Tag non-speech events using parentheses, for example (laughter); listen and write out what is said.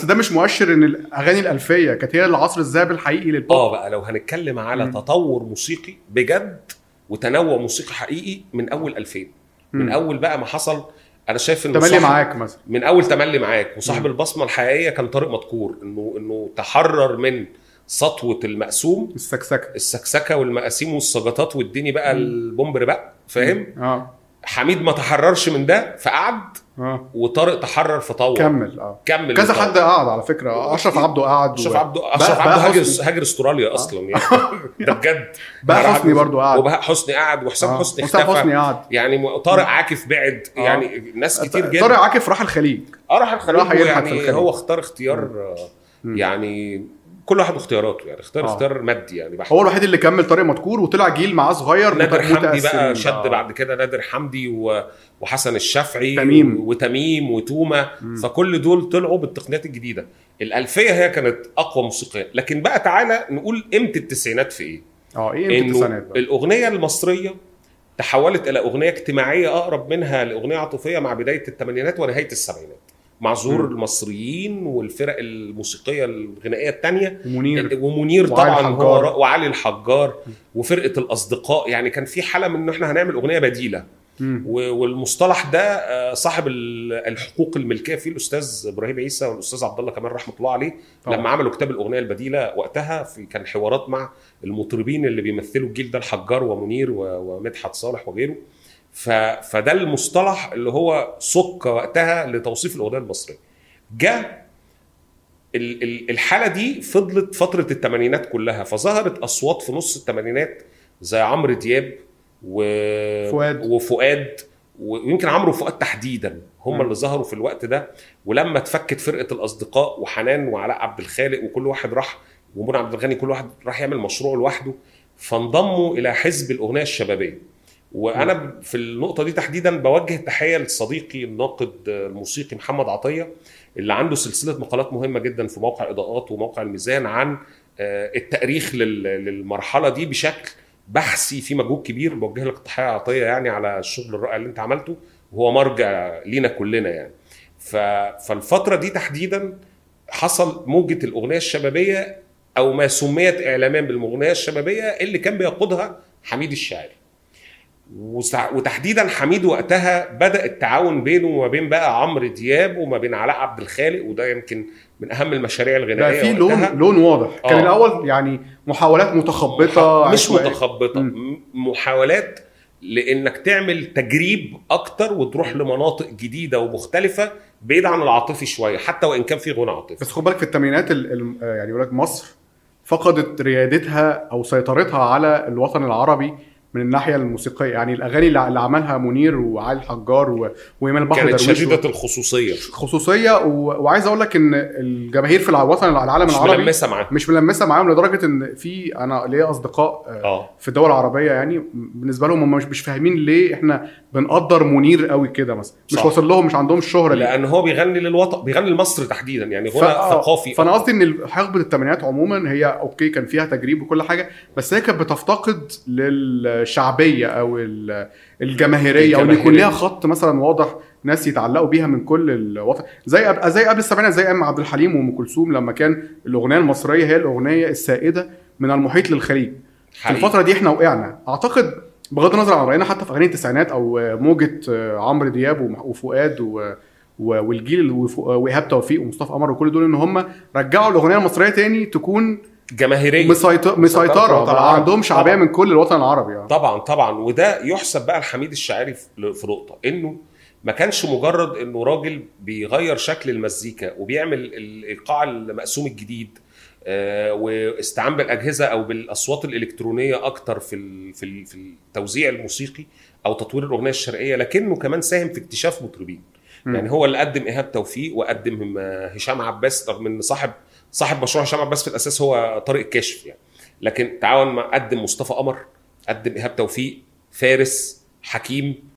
بس ده مش مؤشر إن الاغاني الألفية كانت هي العصر الذهبي الحقيقي للبوب آه بقى لو هنتكلم على مم. تطور موسيقي بجد وتنوع موسيقي حقيقي من أول 2000 من. أول بقى ما حصل أنا شايف إنه تملي معاك مثلا من أول تملي معاك وصاحب مم. البصمة الحقيقية كان طارق مدكور انه إنه تحرر من سطوة المقسوم السكسكة السكسكة والمقاسيم والسجطات واديني بقى. البومبر بقى فاهم آه حميد ما تحررش من ده فقعد آه. وطارق تحرر فطور كمل آه. كمل كذا. حد قعد على فكرة. أشرف عبده قعد أشرف عبده أشرف عبده هاجر. هاجر استراليا أصلا يعني. ده (laughs) بجد. بقى حسني برضو قعد. وبهاء حسني قعد وحسام آه. حسني حسام اختفى. حسني قعد. يعني طارق عاكف بعد. آه. يعني ناس كتير جدا. طارق عاكف راح الخليج. آه راح الخليج راح يعني. هو اختار اختيار آه،. يعني كل واحد واختياراته يعني اختار آه. اختيار مادي يعني بحت هو الوحيد اللي كمل طارق مدكور وطلع جيل معاه صغير نادر حمدي. بقى شد آه. بعد كده نادر حمدي و... وحسن الشافعي تميم. وتميم وتومة. فكل دول طلعوا بالتقنيات الجديدة الألفية هي كانت أقوى موسيقيا لكن بقى تعالى نقول قيمة التسعينات في إيه آه إيه إنه التسعينات بقى؟ الأغنية المصرية تحولت إلى أغنية اجتماعية أقرب منها لأغنية عاطفية مع بداية الثمانينات ونهاية السبعينات مع ظهور. المصريين والفرق الموسيقية الغنائية الثانية ومنير. ومنير وعلي طبعا. را- وعلي الحجار وفرقة الأصدقاء. يعني كان في حالة من إن إحنا هنعمل أغنية بديلة. والمصطلح ده آه، صاحب ال- الحقوق الملكية فيه الأستاذ إبراهيم عيسى والأستاذ عبد الله كمال رحمة الله عليه. طبعا. لما عملوا كتاب الأغنية البديلة وقتها في كان حوارات مع المطربين اللي بيمثلوا الجيل ده الحجار ومنير ومدحت صالح وغيره. ف... فده المصطلح اللي هو سك وقتها لتوصيف الأغنية المصرية جاء ال- ال- الحالة دي فضلت فترة الثمانينات كلها فظهرت أصوات في نص الثمانينات زي عمرو دياب و... فؤاد. وفؤاد ويمكن عمرو وفؤاد تحديدا هم. اللي ظهروا في الوقت ده ولما اتفكت فرقة الأصدقاء وحنان وعلاء عبد الخالق وكل واحد راح ومنى عبد الغني كل واحد راح يعمل مشروع لوحده فانضموا إلى حزب الأغنية الشبابية وأنا في النقطة دي تحديدا بوجه تحية لصديقي الناقد الموسيقي محمد عطية اللي عنده سلسلة مقالات مهمة جدا في موقع إضاءات وموقع الميزان عن آه، التاريخ لل- للمرحلة دي بشكل بحثي في مجهود كبير. بوجه لك تحية عطية يعني على الشغل الرائع اللي انت عملته وهو مرجع لينا كلنا يعني. فالفترة دي تحديدا حصل موجة الأغنية الشبابية أو ما سميت اعلاميا بالاغنيه الشبابية اللي كان بيقودها حميد الشاعري. وتحديدا حميد وقتها بدأ التعاون بينه وما بين بقى عمرو دياب وما بين علاء عبد الخالق وده يمكن من أهم المشاريع بقى الغنائيه في لون. لون واضح كان آه. الأول يعني محاولات متخبطة مش عشوائية. متخبطة. م- محاولات لإنك تعمل تجريب أكتر وتروح لمناطق جديدة ومختلفة بعيد عن العاطفي شوية حتى وإن كان في غنى عاطفي بس خد بالك في الثمانينات ال- يعني يقول لك مصر فقدت ريادتها أو سيطرتها على الوطن العربي من الناحية الموسيقية. يعني الأغاني اللي عملها منير وعلي الحجار و- وإيمان البحر كانت شديدة الخصوصية. خصوصية و... وعايز أقول لك إن الجماهير في الوطن العالم مش العربي ملمسة معاه مش ملمسة معاهم لدرجة إن في أنا ليا أصدقاء آه، آه. في الدول العربية يعني بالنسبة لهم هم مش مش فاهمين ليه إحنا بنقدر منير قوي كده مثلا. مش صح. واصل لهم مش عندهم الشهره لأن هو بيغني للوطن بيغني لمصر تحديدا يعني غنى فا- ثقافي فأنا قصدي إن حقبة الثمانينات عموما هي أوكي كان فيها تجريب وكل حاجة بس هي كانت بتفتقد للشعبيه أو ال- الجماهيرية أو يكون. ليها خط مثلا واضح ناس يتعلقوا بيها من كل الوطن زي قبل زي قبل السبعينات زي أم عبد الحليم وأم كلثوم لما كان الأغنية المصرية هي الأغنية السائدة من المحيط للخليج في حقيقي. الفترة دي إحنا وقعنا أعتقد بغض النظر عن رأينا حتى في أغاني التسعينات أو موجة عمرو دياب وفؤاد و والجيل وإيهاب توفيق ومصطفى قمر وكل دول إن هم رجعوا الأغنية المصرية تاني تكون جماهيرية مسيطرة بقى العربي. عندهم شعبية طبعاً. من كل الوطن العربي يعني. طبعا طبعا وده يحسب بقى لحميد الشاعري في نقطة إنه ما كانش مجرد إنه راجل بيغير شكل المزيكا وبيعمل الإيقاع المقسوم الجديد آه، واستعان بالأجهزة أو بالأصوات الإلكترونية أكتر في في في التوزيع الموسيقي أو تطوير الأغنية الشرقية لكنه كمان ساهم في اكتشاف مطربين. يعني هو اللي قدم إيهاب توفيق وقدم هشام عباس رغم إن صاحب صاحب مشروع هشام عباس في الأساس هو طارق الكاشف يعني. لكن تعاون مع قدم مصطفى قمر قدم إيهاب توفيق فارس حكيم